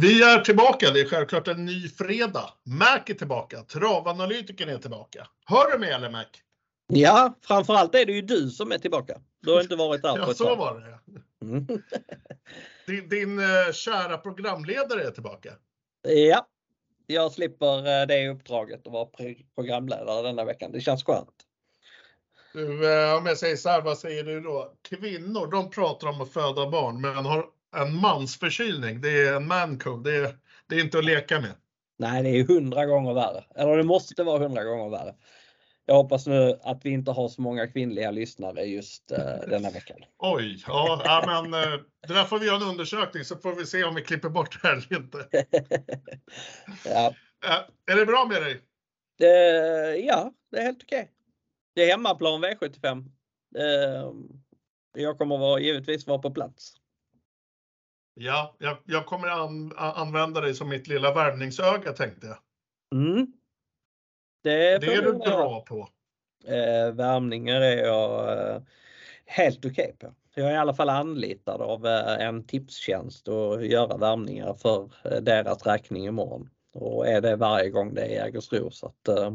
Vi är tillbaka. Det är självklart en ny fredag. Mac är tillbaka. Travanalytikern är tillbaka. Hör du mig eller Mac? Ja, framförallt är det ju du som är tillbaka. Du har inte varit där på Ja, ett så tag. var det. Mm. Din, din eh, kära programledare är tillbaka. Ja, jag slipper eh, det uppdraget att vara pro- programledare denna veckan. Det känns skönt. Du, eh, om jag säger så här, vad säger du då? Kvinnor, de pratar om att föda barn, men har en mansförkylning. Det är en mancold. Det är, det är inte att leka med. Nej, det är hundra gånger värre. Eller det måste vara hundra gånger värre. Jag hoppas nu att vi inte har så många kvinnliga lyssnare just eh, denna veckan. Oj, ja, ja men eh, det där får vi göra en undersökning så får vi se om vi klipper bort det här eller inte. ja, Eh, är det bra med dig? det, ja, det är helt okej. Det är hemmaplan V75. Eh, jag kommer vara, givetvis vara på plats. Ja, jag, jag kommer an, använda dig som mitt lilla värvningsöga tänkte jag. Mm. Det, Det är du bra på. Eh, värmningar är jag eh, helt okej på. Jag är i alla fall anlitad av eh, en tipstjänst att göra värmningar för eh, deras räkning imorgon. Och är det varje gång det är Jägersro så att eh,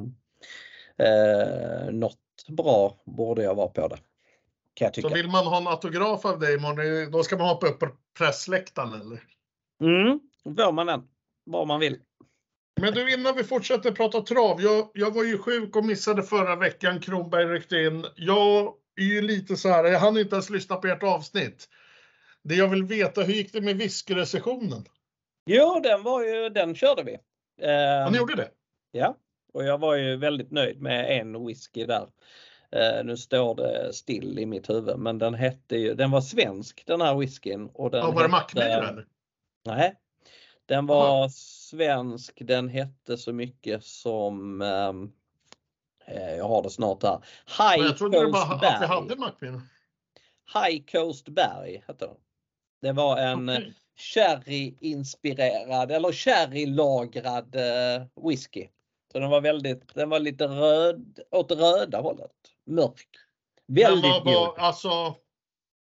eh, något bra borde jag vara på det. Kan jag Så tycka. vill man ha en autograf av dig imorgon, då ska man hoppa upp på pressläktaren eller? Mm, får man den. Vad man vill. Men du, innan vi fortsätter prata trav. Jag, jag var ju sjuk och missade förra veckan. Kronberg ryckte in. Jag är ju lite så här, jag hann inte ens lyssna på ert avsnitt. Det jag vill veta, hur gick det med whiskyrecensionen? Jo, den var ju, den körde vi. Eh, Ja, ni gjorde det? Ja, och jag var ju väldigt nöjd med en whisky där. Eh, nu står det still i mitt huvud, men den hette ju, den var svensk den här whiskyn. Och den Ja, var det Mackmyr hette- eller? Nej, den var svensk. Den hette så mycket som, ehm, eh, jag har det snart här, Men High jag trodde det bara Coast att vi hade Berg. Mackmyr. High Coast Berg hette den. Det var en Okej. sherry-inspirerad eller sherry-lagrad eh, whisky. Så den var väldigt, den var lite röd, åt röda hållet. Mörk. Men Väldigt god. vad, alltså,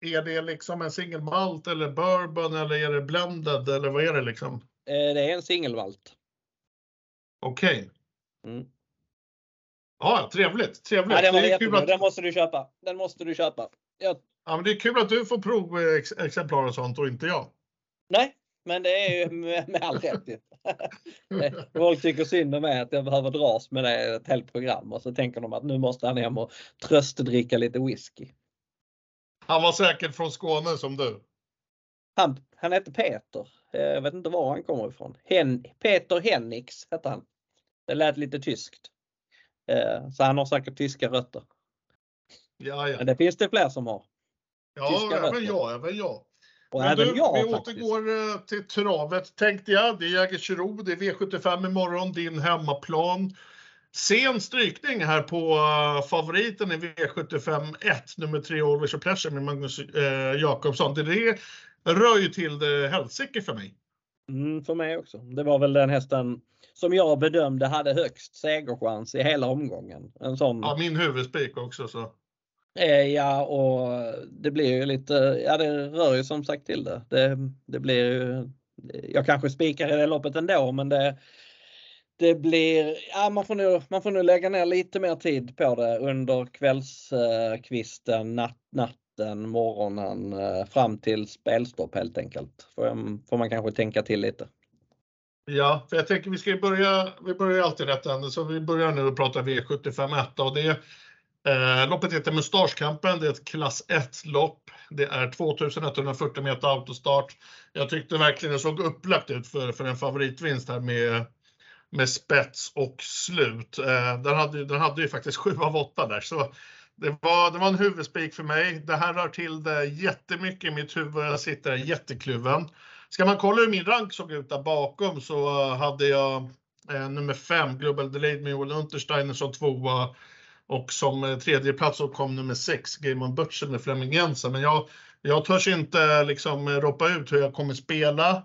är det liksom en single malt eller bourbon eller är det blended eller vad är det liksom? Eh, det är en singelmalt. Okej. Mm. Ja, trevligt. Trevligt. Ja, den var det, är kul att, Den måste du köpa. Den måste du köpa. Ja, ja, men det är kul att du får provexemplar och sånt och inte jag. nej, men det är ju med, med all rätt. Folk tycker synd om mig att jag behöver dras med det ett helt program och så tänker de att nu måste han hem och tröstdricka lite whisky. Han var säkert från Skåne som du. Han, han hette Peter. Eh, Jag vet inte var han kommer ifrån. Hen, Peter Hennix hette han. Det lät lite tyskt. Eh, Så han har säkert tyska rötter. Ja, ja. Men det finns det fler som har. Ja, tyska även rötter. jag, även jag. Och Men även du, jag vi faktiskt. återgår eh, till travet tänkte jag. Det är Jägersro, det är V75 imorgon, din hemmaplan. Sen strykning här på eh, favoriten i V75 1, nummer 3 Always a Pleasure med Magnus uh, Jakobsson. Det, det rör ju till det helsike för mig. Mm, för mig också. Det var väl den hästen som jag bedömde hade högst segerchans i hela omgången. En sån. Ja, min huvudspik också så. Eh, ja, och det blir ju lite, ja det rör ju som sagt till det. Det, det blir ju, jag kanske spikar i det loppet ändå men det, det blir, ja man får, nog, man får nu lägga ner lite mer tid på det under kvällskvisten, natt, natten, morgonen eh, fram till spelstopp helt enkelt. Får, får man kanske tänka till lite. Ja, för jag tänker vi ska ju börja, vi börjar ju alltid rätt ände, så vi börjar nu och prata V75 och det eh, loppet heter Mustaschkampen, det är ett klass 1 lopp. Det är 2140 meter autostart. Jag tyckte verkligen det såg upplagt ut för, för en favoritvinst här med, med spets och slut. Eh, den, hade, den hade ju faktiskt 7 av 8 där, så det var, det var en huvudspik för mig. Det här rör till det jättemycket i mitt huvud. Jag sitter jättekluven. Ska man kolla hur min rank såg ut där bakom så hade jag eh, nummer 5, Global Delayed med Joel Untersteiner som tvåa. Och som eh, tredje plats så kom nummer 6, Game on Butcher med Flemming Jensen. Men jag, jag törs inte eh, liksom eh, ropa ut hur jag kommer spela.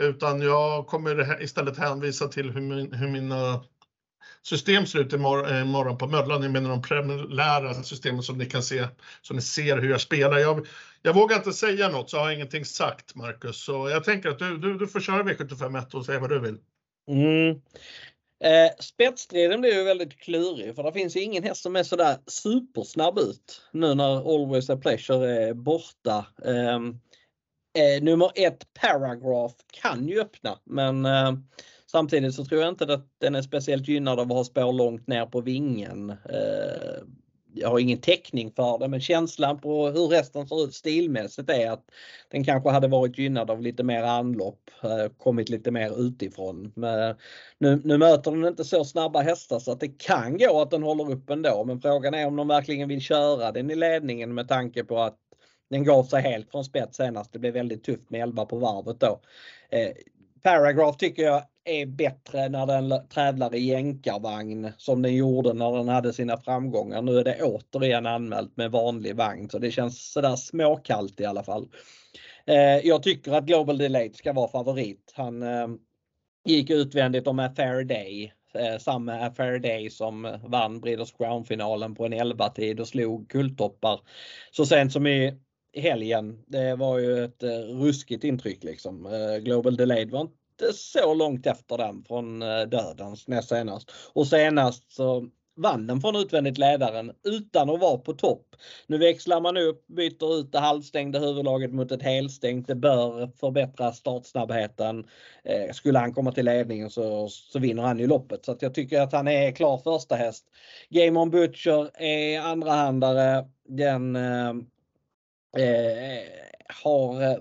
Utan jag kommer istället hänvisa till hur, min, hur mina system ser ut imorgon på Möllan. Jag menar de preliminära systemen som ni kan se, så ni ser hur jag spelar. Jag, jag vågar inte säga något så jag har ingenting sagt Marcus. Så jag tänker att du, du, du får köra V751 och säga vad du vill. Mm. Eh, spetsstriden blir ju väldigt klurig för det finns ju ingen häst som är sådär supersnabb ut nu när Always a Pleasure är borta. Eh, eh, nummer ett Paragraph kan ju öppna men eh, Samtidigt så tror jag inte att den är speciellt gynnad av att ha spår långt ner på vingen. Eh, jag har ingen täckning för det men känslan på hur resten ser ut stilmässigt är att den kanske hade varit gynnad av lite mer anlopp, eh, kommit lite mer utifrån. Men eh, nu, nu möter den inte så snabba hästar så att det kan gå att den håller upp ändå men frågan är om de verkligen vill köra den i ledningen med tanke på att den gav sig helt från spets senast. Det blev väldigt tufft med 11 på varvet då. Eh, Paragraph tycker jag är bättre när den tävlar i jänkarvagn som den gjorde när den hade sina framgångar. Nu är det återigen anmält med vanlig vagn så det känns sådär småkallt i alla fall. Eh, jag tycker att Global Delayed ska vara favorit. Han eh, gick utvändigt om Affair Day. Eh, samma Affair Day som vann Breeders Crown-finalen på en 11-tid och slog kulttoppar så sent som i helgen. Det var ju ett eh, ruskigt intryck liksom. Eh, Global Delayed var inte inte så långt efter den från eh, dödens näst senast. Och senast så vann den från utvändigt ledaren utan att vara på topp. Nu växlar man upp, byter ut det halvstängda huvudlaget mot ett helstängt. Det bör förbättra startsnabbheten. Eh, skulle han komma till ledningen så, så vinner han ju loppet. Så att jag tycker att han är klar första häst. Game on Butcher är andrahandare. Den eh, eh har eh,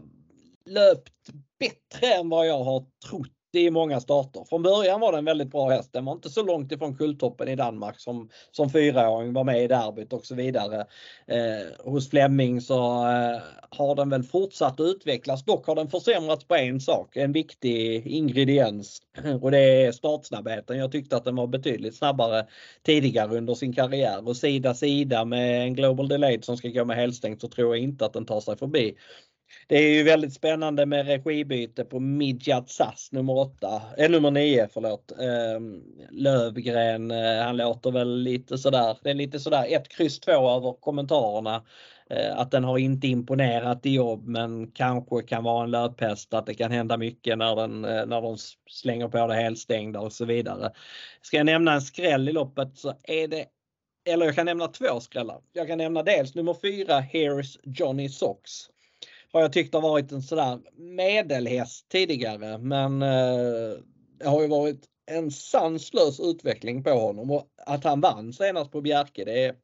löpt bättre än vad jag har trott i många starter. Från början var det en väldigt bra häst. Den var inte så långt ifrån kulltoppen i Danmark som, som fyraåring, var med i derbyt och så vidare. Eh, hos Flemming så eh, har den väl fortsatt att utvecklas. Dock har den försämrats på en sak, en viktig ingrediens och det är startsnabbheten. Jag tyckte att den var betydligt snabbare tidigare under sin karriär och sida sida med en Global Delayed som ska gå med helstängt så tror jag inte att den tar sig förbi det är ju väldigt spännande med regibyte på Midjat Sass nummer 8, äh, eh, nummer 9 förlåt. Ähm, Lövgren, äh, han låter väl lite sådär, det är lite sådär 1, kryss 2 över kommentarerna. Äh, att den har inte imponerat i jobb men kanske kan vara en löphäst, att det kan hända mycket när, den, när de slänger på det helstängda och så vidare. Ska jag nämna en skräll i loppet så är det eller jag kan nämna två skrällar. Jag kan nämna dels nummer 4, Here's Johnny Socks har jag tyckt har varit en sådär medelhäst tidigare men eh, det har ju varit en sanslös utveckling på honom. Och att han vann senast på Bjerke det,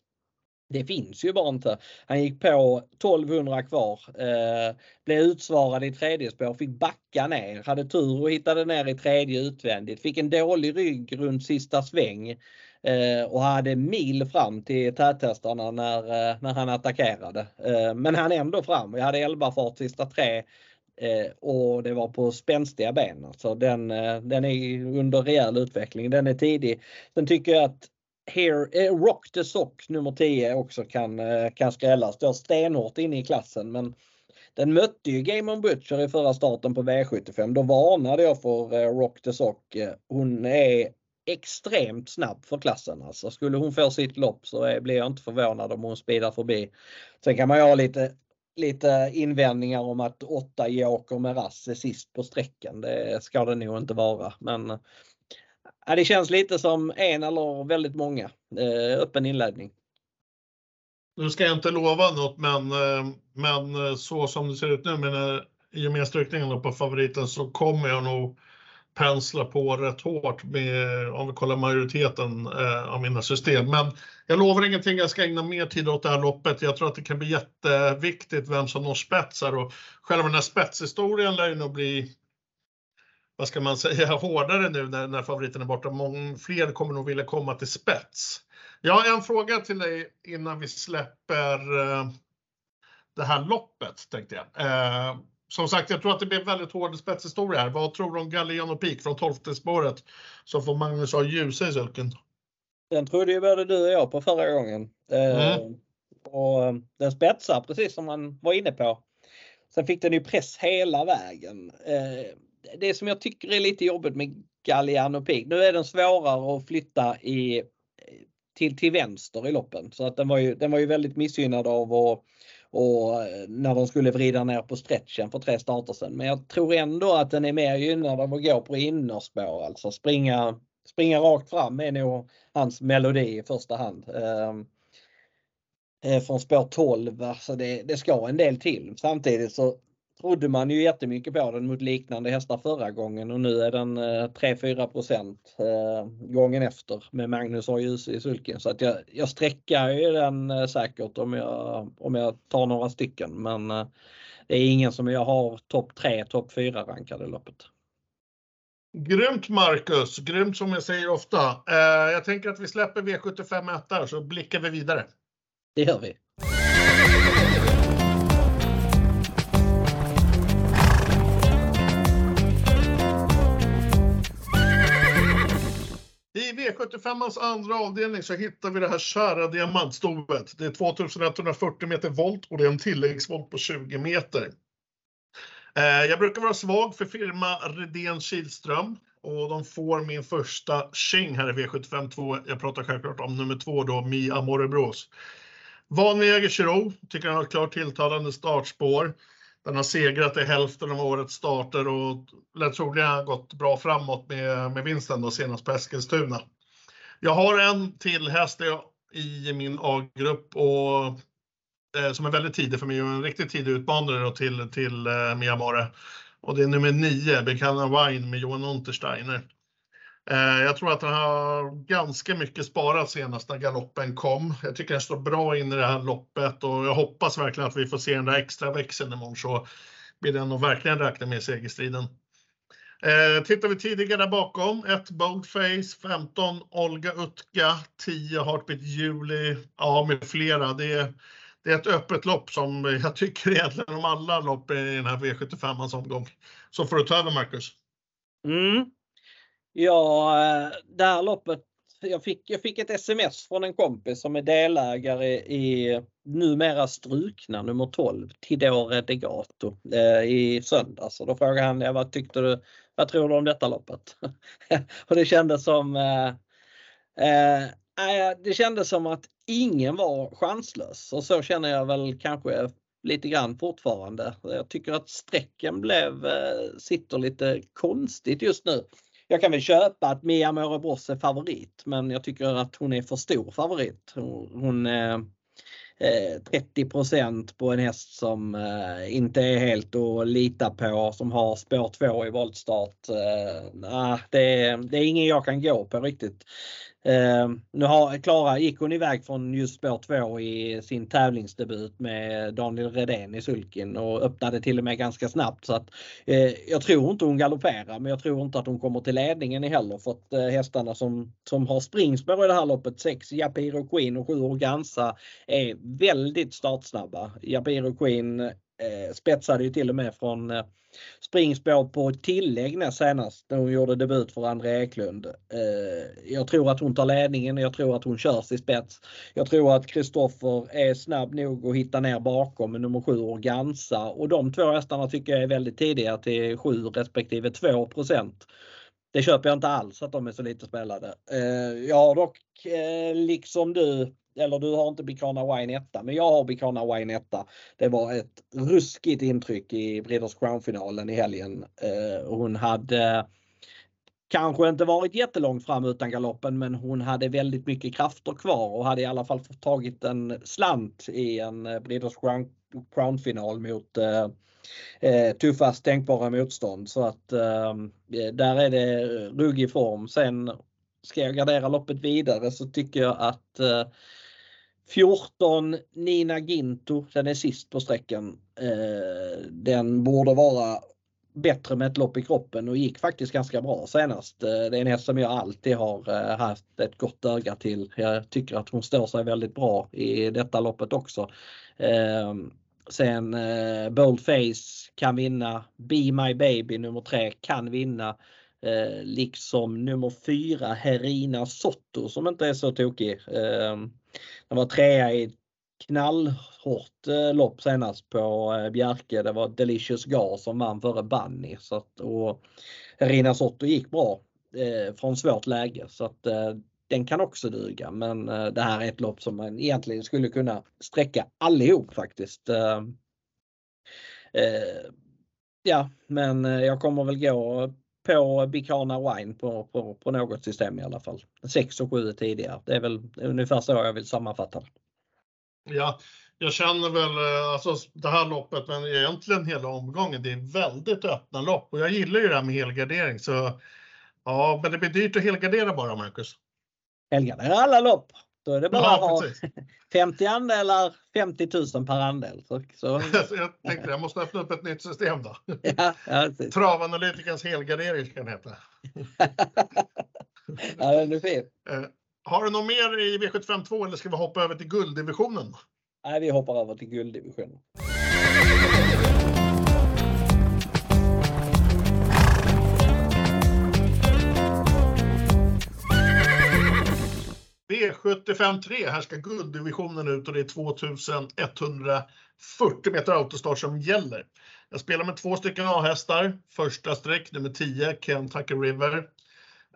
det finns ju bara inte. Han gick på 1200 kvar, eh, blev utsvarad i tredje spår, fick backa ner, hade tur och hittade ner i tredje utvändigt, fick en dålig rygg runt sista sväng. Eh, och hade mil fram till täthästarna när, eh, när han attackerade. Eh, men han ändå fram. Vi hade 11 fart sista tre eh, och det var på spänstiga ben. Alltså den, eh, den är under rejäl utveckling. Den är tidig. Sen tycker jag att Here, eh, Rock the Sock nummer 10 också kan, eh, kan skrällas. Står stenhårt inne i klassen men den mötte ju Game on Butcher i förra starten på V75. Då varnade jag för eh, Rock the Sock. Hon är extremt snabb för klassen. Alltså skulle hon få sitt lopp så blir jag inte förvånad om hon speedar förbi. Sen kan man ju ha lite, lite invändningar om att 8 Joker med rass är sist på sträckan. Det ska det nog inte vara. Men ja, det känns lite som en eller väldigt många. Eh, öppen inledning. Nu ska jag inte lova något men, eh, men eh, så som det ser ut nu med eh, i och med strykningen på favoriten så kommer jag nog pensla på rätt hårt med, om vi kollar majoriteten eh, av mina system. Men jag lovar ingenting, jag ska ägna mer tid åt det här loppet. Jag tror att det kan bli jätteviktigt vem som når spetsar och själva den här spetshistorien lär ju nog bli vad ska man säga, hårdare nu när, när favoriten är borta. Många fler kommer nog vilja komma till spets. Jag har en fråga till dig innan vi släpper eh, det här loppet tänkte jag. Eh, som sagt, jag tror att det blir väldigt hård spetshistoria här. Vad tror du om Galliano Peak från 12 spåret? Så får Magnus ha ljusa i sulken. Den trodde ju både du och jag på förra gången. Eh, mm. och den spetsar precis som man var inne på. Sen fick den ju press hela vägen. Det som jag tycker är lite jobbigt med Galliano Pig. Nu är den svårare att flytta i, till, till vänster i loppen så att den var ju, den var ju väldigt missgynnad av att och när de skulle vrida ner på stretchen för tre starter sen. Men jag tror ändå att den är mer gynnad av att gå på innerspår, alltså springa, springa rakt fram är nog hans melodi i första hand. Ehm, eh, från spår 12, alltså det, det ska en del till. Samtidigt så trodde man ju jättemycket på den mot liknande hästar förra gången och nu är den 3-4 procent eh, gången efter med Magnus och Ljus i sulken. Så att jag, jag sträckar ju den eh, säkert om jag, om jag tar några stycken men eh, det är ingen som jag har topp 3, topp 4 rankade loppet. Grymt Marcus, grymt som jag säger ofta. Jag tänker att vi släpper V75 1 där så blickar vi vidare. Det gör vi. V75ans andra avdelning så hittar vi det här kära diamantstovet. Det är 2140 meter volt och det är en tilläggsvolt på 20 meter. Eh, jag brukar vara svag för firma Redén Kihlström och de får min första tjing här i V75 2. Jag pratar självklart om nummer två då, Mi Amorebros. Van med Jägersro, tycker han har ett klart tilltalande startspår. Den har segrat i hälften av årets starter och lär troligen ha gått bra framåt med, med vinsten då senast på Eskilstuna. Jag har en till häst i min A-grupp och eh, som är väldigt tidig för mig och en riktigt tidig utmanare då till, till eh, Miamore. Och det är nummer 9, Bekana Wine med Johan Untersteiner. Eh, jag tror att han har ganska mycket sparat senast när galoppen kom. Jag tycker han står bra in i det här loppet och jag hoppas verkligen att vi får se den där extra växeln imorgon så blir den nog verkligen räkna med i segerstriden. Eh, tittar vi tidigare bakom, 1 Boldface, 15 Olga Utka, 10 Heartbeat Juli, ja med flera. Det är, det är ett öppet lopp som jag tycker egentligen om alla lopp i den här V75 omgång. Så får du ta över Marcus. Mm. Ja, eh, det här loppet. Jag fick, jag fick ett sms från en kompis som är delägare i numera strukna nummer 12, Tidore Degato eh, i söndags. Och då frågade han, vad tyckte du, vad tror du om detta loppet? och det kändes som eh, eh, eh, det kändes som att ingen var chanslös och så känner jag väl kanske lite grann fortfarande. Jag tycker att strecken blev, eh, sitter lite konstigt just nu jag kan väl köpa att Mia Morebros är favorit men jag tycker att hon är för stor favorit. Hon hon eh, Eh, 30% på en häst som eh, inte är helt att lita på, som har spår 2 i voltstart. Eh, det, det är ingen jag kan gå på riktigt. Eh, nu har Klara gick hon iväg från just spår 2 i sin tävlingsdebut med Daniel Redén i sulken och öppnade till och med ganska snabbt så att eh, jag tror inte hon galopperar men jag tror inte att hon kommer till ledningen heller för att eh, hästarna som, som har springspår i det här loppet 6 Japiro Queen och 7 Organza är väldigt startsnabba. Japiro Queen eh, spetsade ju till och med från eh, springspår på tillägg näst senast när hon gjorde debut för André Eklund. Eh, jag tror att hon tar ledningen, jag tror att hon körs i spets. Jag tror att Kristoffer är snabb nog att hitta ner bakom med nummer 7 Organza och de två hästarna tycker jag är väldigt tidiga till 7 respektive 2% det köper jag inte alls att de är så lite spelade. Eh, jag har dock eh, liksom du eller du har inte Bicana Wine 1 men jag har Bicana Wine 1. Det var ett ruskigt intryck i Breeders Crown-finalen i helgen. Eh, hon hade kanske inte varit jättelångt fram utan galoppen men hon hade väldigt mycket krafter kvar och hade i alla fall tagit en slant i en eh, Breeders Crown-final mot eh, eh, tuffast tänkbara motstånd. Så att ehm, eh, där är det ruggig form. Sen ska jag gardera loppet vidare så tycker jag att eh, 14 Nina Ginto, den är sist på sträckan. Eh, den borde vara bättre med ett lopp i kroppen och gick faktiskt ganska bra senast. Eh, det är en häst som jag alltid har eh, haft ett gott öga till. Jag tycker att hon står sig väldigt bra i detta loppet också. Sen Boldface kan vinna. Be My Baby nummer 3 kan vinna. liksom nummer 4 Herina Sotto som inte är så tokig. De var trea i knallhårt eh, lopp senast på eh, Bjerke. Det var Delicious Gar som vann före Bunny. Så att, och Rina Sotto gick bra. eh, från svårt läge så att eh, den kan också duga. Men eh, det här är ett lopp som man egentligen skulle kunna sträcka allihop faktiskt. Eh, eh, ja, men eh, jag kommer väl gå på Bicana Wine på, på, på något system i alla fall. 6 och 7 tidigare. Det är väl ungefär så jag vill sammanfatta det. Ja, jag känner väl alltså det här loppet, men egentligen hela omgången. Det är väldigt öppna lopp och jag gillar ju det här med helgardering så ja, men det blir dyrt att helgardera bara Marcus. Helgardera alla lopp. Då är det bara ja, att ha 50 andelar, 50 000 per andel. Så, så. jag tänkte jag måste öppna upp ett nytt system då. Ja, ja, Travanalytikerns helgardering ska den heta. ja, den är fin. Eh, har du något mer i V752 eller ska vi hoppa över till gulddivisionen? Nej, vi hoppar över till gulddivisionen. V75 3, här ska gulddivisionen ut och det är 2140 meter autostart som gäller. Jag spelar med två stycken A-hästar. Första streck nummer 10, Kentucky River.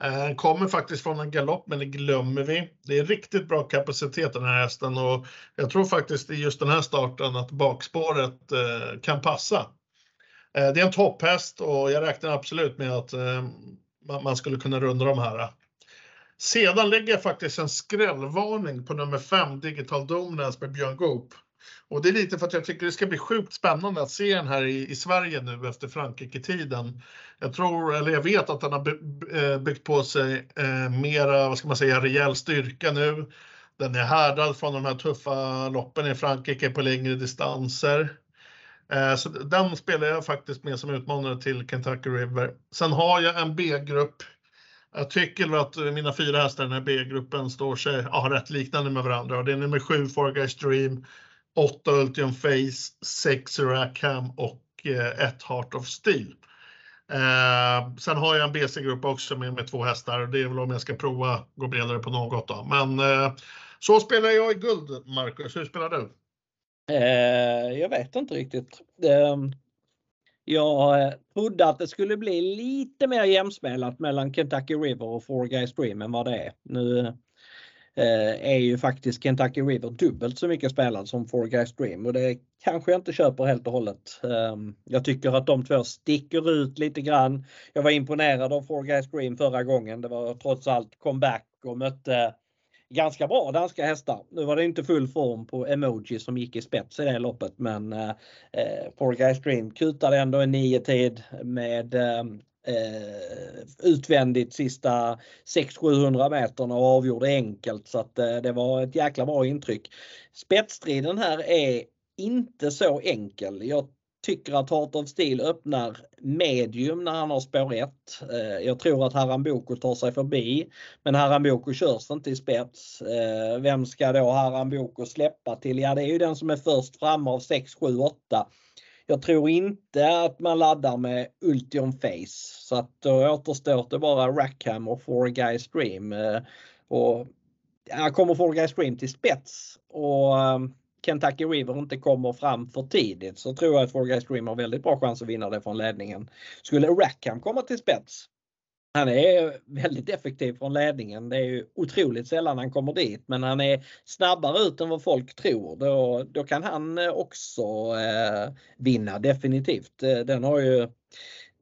Eh, kommer faktiskt från en galopp, men det glömmer vi. Det är riktigt bra kapacitet den här hästen och jag tror faktiskt i just den här starten att bakspåret eh, kan passa. Eh, det är en topphäst och jag räknar absolut med att man skulle kunna runda de här. Sedan lägger jag faktiskt en skrällvarning på nummer 5, Digital Dominance med Björn Goop. Och det är lite för att jag tycker det ska bli sjukt spännande att se den här i, i Sverige nu efter Frankrike-tiden. Jag tror, eller jag vet att den har eh, byggt på sig eh, mera, vad ska man säga, rejäl styrka nu. Den är härdad från de här tuffa loppen i Frankrike på längre distanser. Eh, så den spelar jag faktiskt med som utmanare till Kentucky River. Sen har jag en B-grupp jag tycker att mina fyra hästar i den här B-gruppen står sig ja, rätt liknande med varandra. Och det är nummer 7 Four Guys Dream, 8 Ultium Face, 6 Rackham och eh, 1 Heart of Steel. Eh, sen har jag en BC-grupp också med, med två hästar och det är väl om jag ska prova gå bredare på något då. Men eh, så spelar jag i guld, Marcus. Hur spelar du? Eh, jag vet inte riktigt. Ehm, jag eh, trodde att det skulle bli lite mer jämspelat mellan Kentucky River och Four Guys Dream än vad det är. Nu eh, är ju faktiskt Kentucky River dubbelt så mycket spelad som Four Guys Dream och det kanske jag inte köper helt och hållet. Ehm, jag tycker att de två sticker ut lite grann. Jag var imponerad av Four Guys Dream förra gången. Det var trots allt comeback och mötte ganska bra danska hästar. Nu var det inte full form på Emoji som gick i spets i det loppet men eh, eh, Four Guys Dream kutade ändå en nio tid med eh, eh, utvändigt sista 600-700 meterna och avgjorde enkelt så att eh, det var ett jäkla bra intryck. Spetsstriden här är inte så enkel. Jag tycker att Heart of Steel öppnar medium när han har spår 1. Eh, jag tror att Haramboko tar sig förbi. Men Haramboko körs inte i spets. Eh, vem ska då Haramboko släppa till? Ja det är ju den som är först fram av 6, 7, 8. Jag tror inte att man laddar med Ultion Face så att då återstår det bara Rackham och Four Guys Dream. Eh, och här kommer Four Guys Dream till spets och ehm, Kentucky River inte kommer fram för tidigt så tror jag att Four Guys Dream har väldigt bra chans att vinna det från ledningen. Skulle Rackham komma till spets han är väldigt effektiv från ledningen. Det är ju otroligt sällan han kommer dit men han är snabbare ut än vad folk tror. Då, då kan han också eh, vinna definitivt. Eh, den har ju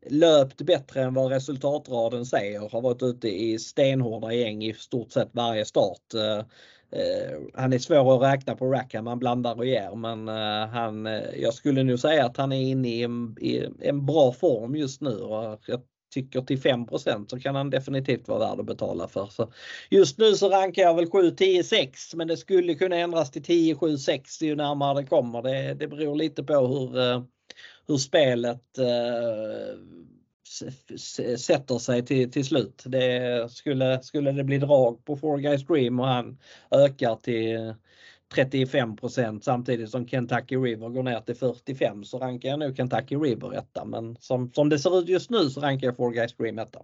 löpt bättre än vad resultatraden säger. Har varit ute i stenhårda gäng i stort sett varje start. Eh, Eh, han är svår att räkna på Rackham, han blandar och ger men eh, han, eh, jag skulle nog säga att han är inne i en, i en bra form just nu och jag tycker till 5 så kan han definitivt vara värd att betala för. Så just nu så rankar jag väl 7, 10, 6 men det skulle kunna ändras till 10, 7, 6 ju närmare det kommer. Det, det beror lite på hur, hur spelet sätter sig till, till slut. Det skulle, skulle det bli drag på Four Guys Dream och han ökar till 35% samtidigt som Kentucky River går ner till 45 så rankar jag nog Kentucky River etta. Men som, som det ser ut just nu så rankar jag Four Guys Dream etta.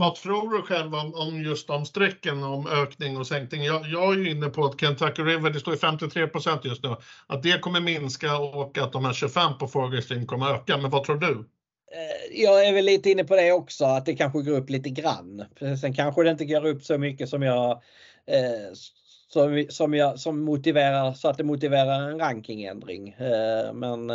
Vad tror du själv om, om just de strecken om ökning och sänkning? Jag, jag är ju inne på att Kentucky River, det står 53% just nu, att det kommer minska och att de här 25 på Four Guys Dream kommer öka. Men vad tror du? Eh, jag är väl lite inne på det också att det kanske går upp lite grann. Sen kanske det inte går upp så mycket som jag eh, som, som, jag, som motiverar så att det motiverar en rankingändring. Eh, men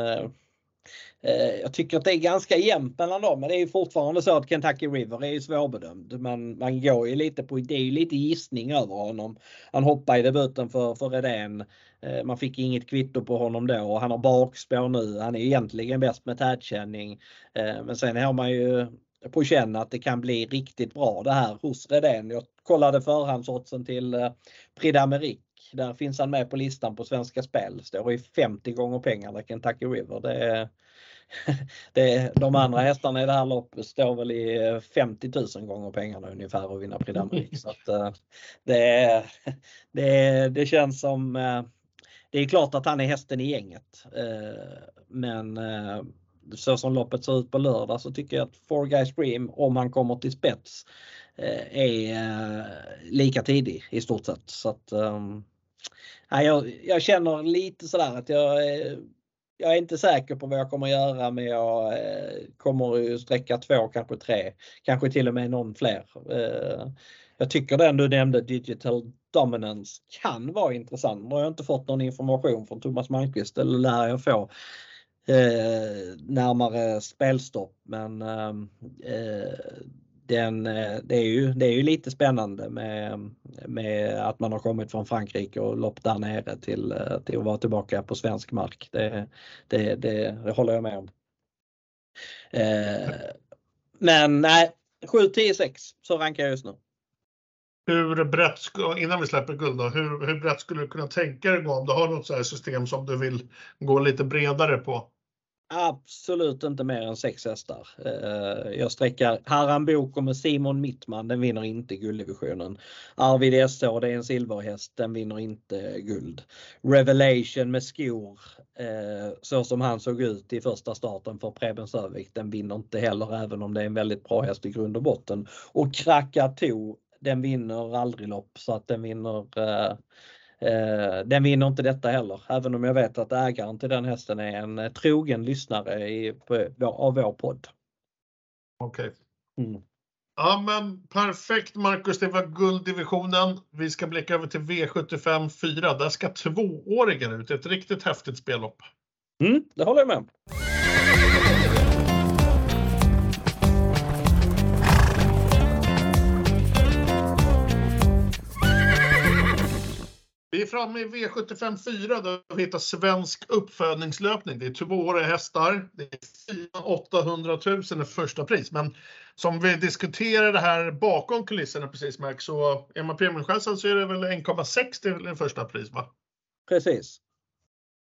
Eh, jag tycker att det är ganska jämnt mellan dem, men det är ju fortfarande så att Kentucky River är ju svårbedömd. Man, man går ju lite på, det är ju lite gissning över honom. Han hoppade i debuten för, för Redén. Eh, man fick inget kvitto på honom då och han har bakspår nu. Han är egentligen bäst med tätkänning. Eh, men sen har man ju på känn att det kan bli riktigt bra det här hos Redén. Jag kollade förhandsoddsen till Prix d'Amérique. Där finns han med på listan på Svenska Spel. Står i 50 gånger pengarna Kentucky River. Det är, det, de andra hästarna i det här loppet står väl i 50 000 gånger pengarna ungefär att vinna Prix d'Amérique. Så att, eh, det, det, det känns som eh, det är klart att han är hästen i gänget. Eh, men så som loppet ser ut på lördag så tycker jag att Four Guys Dream, om han kommer till spets, är lika tidig i stort sett. Så att, jag, jag känner lite sådär att jag eh, jag är inte säker på vad jag kommer göra men jag eh, kommer sträcka två, kanske tre, kanske till och med någon fler. Eh, jag tycker den du nämnde, Digital Dominance, kan vara intressant. Nu har jag inte fått någon information från Thomas Malmqvist eller lär jag få eh, närmare spelstopp men ehm, den, eh, det, är ju, det är ju lite spännande med, med att man har kommit från Frankrike och lopp där nere till, eh, till att vara tillbaka på svensk mark. Det, det, det, det håller jag med om. Eh, men nej, 7, 10, 6 så rankar jag just nu. Hur brett, innan vi släpper guld då, hur, hur brett skulle du kunna tänka dig gå om du har något så system som du vill gå lite bredare på? Absolut inte mer än sex hästar. Eh, jag sträckar Haram Boko med Simon Mittman, den vinner inte gulddivisionen. Arvid SH, det är en silverhäst, den vinner inte guld. Revelation med skor, eh, så som han såg ut i första starten för Preben Sövik, den vinner inte heller även om det är en väldigt bra häst i grund och botten. Och Krakato, den vinner aldrig lopp så att den vinner Eh, den vinner inte detta heller, även om jag vet att ägaren till den hästen är en eh, trogen lyssnare i, på, av vår podd. Okej. Okay. Mm. Ja men perfekt Marcus, det var gulddivisionen. Vi ska blicka över till V75 4. Där ska tvååringar ut. Ett riktigt häftigt spellopp. Mm, det håller jag med om. Vi är framme i V75 4 där vi hittar svensk uppfödningslöpning. Det är tvååriga hästar. Det är 800 000 är första pris. Men som vi diskuterade här bakom kulisserna precis Max, så är man premiumchansen så är det väl 1,6 till den första pris va? Precis.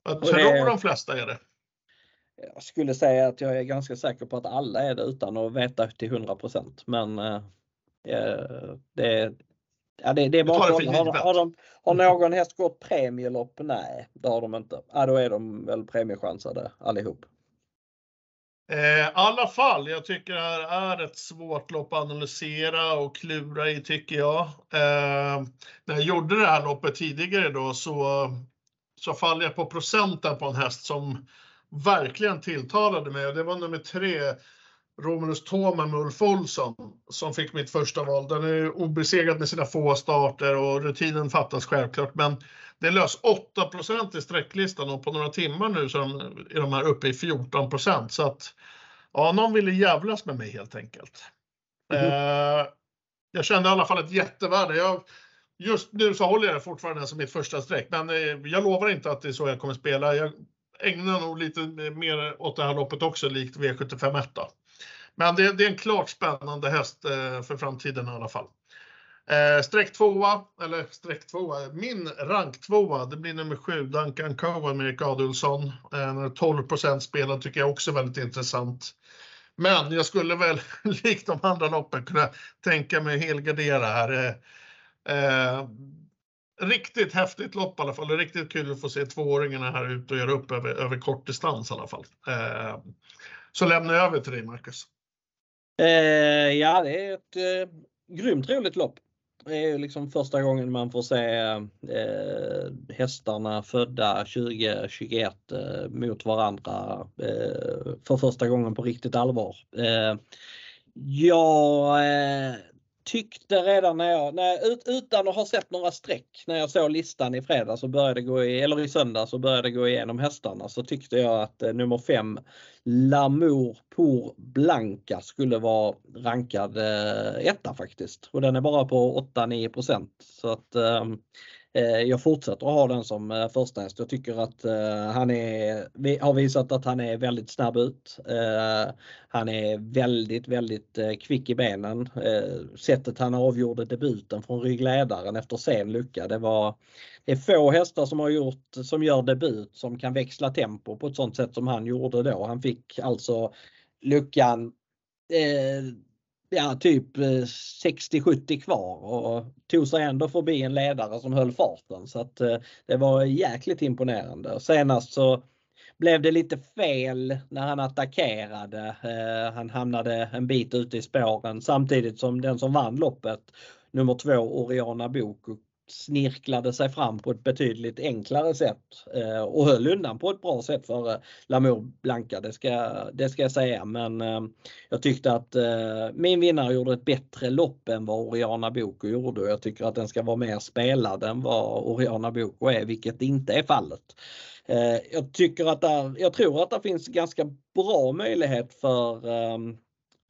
Jag tror det... de flesta är det. Jag skulle säga att jag är ganska säker på att alla är det utan att veta till 100% Men eh, det, Ja, det, det är bara har, har, de, har någon häst gått premielopp? Nej, det har de inte. Ja, då är de väl premiechansade allihop. Eh, I alla fall, jag tycker det här är ett svårt lopp att analysera och klura i tycker jag. Eh, när jag gjorde det här loppet tidigare då så, så faller jag på procenten på en häst som verkligen tilltalade mig och det var nummer tre, Romulus Thoma med Ulf Olsson som fick mitt första val. Den är obesegrad med sina få starter och rutinen fattas självklart. Men det lös 8% i sträcklistan och på några timmar nu så är de här uppe i 14% Så att ja, någon ville jävlas med mig helt enkelt. Mm eh, jag kände i alla fall ett jättevärde. Jag, just nu så håller jag det fortfarande som mitt första streck, men eh, jag lovar inte att det är så jag kommer spela. Jag ägnar nog lite mer åt det här loppet också, likt V75 1. Men det, det, är en klart spännande häst eh, för framtiden i alla fall. Eh, streck tvåa, eller streck tvåa, min rank tvåa, det blir nummer sju, Duncan Cowan med Erik Adolfsson. Eh, 12% spelad tycker jag också är väldigt intressant. Men jag skulle väl, likt de andra loppen, kunna tänka mig helgardera här. Eh, eh, riktigt häftigt lopp i alla fall. Det är riktigt kul att få se tvååringarna här ute och göra upp över, över kort distans i alla fall. Eh, så lämnar jag över till dig, Marcus. Eh, ja, det är ett eh, grymt roligt lopp. det är liksom första gången man får se eh, hästarna födda 2021 eh, mot varandra eh, för första gången på riktigt allvar. Eh, jag eh, tyckte redan när jag, när jag ut, utan att ha sett några streck, när jag såg listan i fredags och började gå i, eller i söndags och började gå igenom hästarna så tyckte jag att eh, nummer 5 Lamour pour Blanca skulle vara rankad eh, etta faktiskt. Och den är bara på 8-9% så att Eh, Eh, jag fortsätter att ha den som eh, första häst. Jag tycker att eh, han är, har visat att han är väldigt snabb ut. Han är väldigt, väldigt kvick i benen. Sättet han avgjorde debuten från ryggledaren efter sen lucka, det var det är få hästar som har gjort, som gör debut som kan växla tempo på ett sånt sätt som han gjorde då. Han fick alltså luckan ja, typ eh, 60-70 kvar och tog sig ändå förbi en ledare som höll farten så att eh, det var jäkligt imponerande. Senast så blev det lite fel när han attackerade. Eh, han hamnade en bit ute i spåren samtidigt som den som vann loppet, nummer två Oriana Bok, snirklade sig fram på ett betydligt enklare sätt eh, och höll undan på ett bra sätt för eh, Lamour Blanca, det ska, det ska jag säga. Men eh, jag tyckte att eh, min vinnare gjorde ett bättre lopp än vad Oriana Boko gjorde och jag tycker att den ska vara mer spelad än vad Oriana Boko är, vilket inte är fallet. Eh, jag tycker att där, jag tror att det finns ganska bra möjlighet för eh,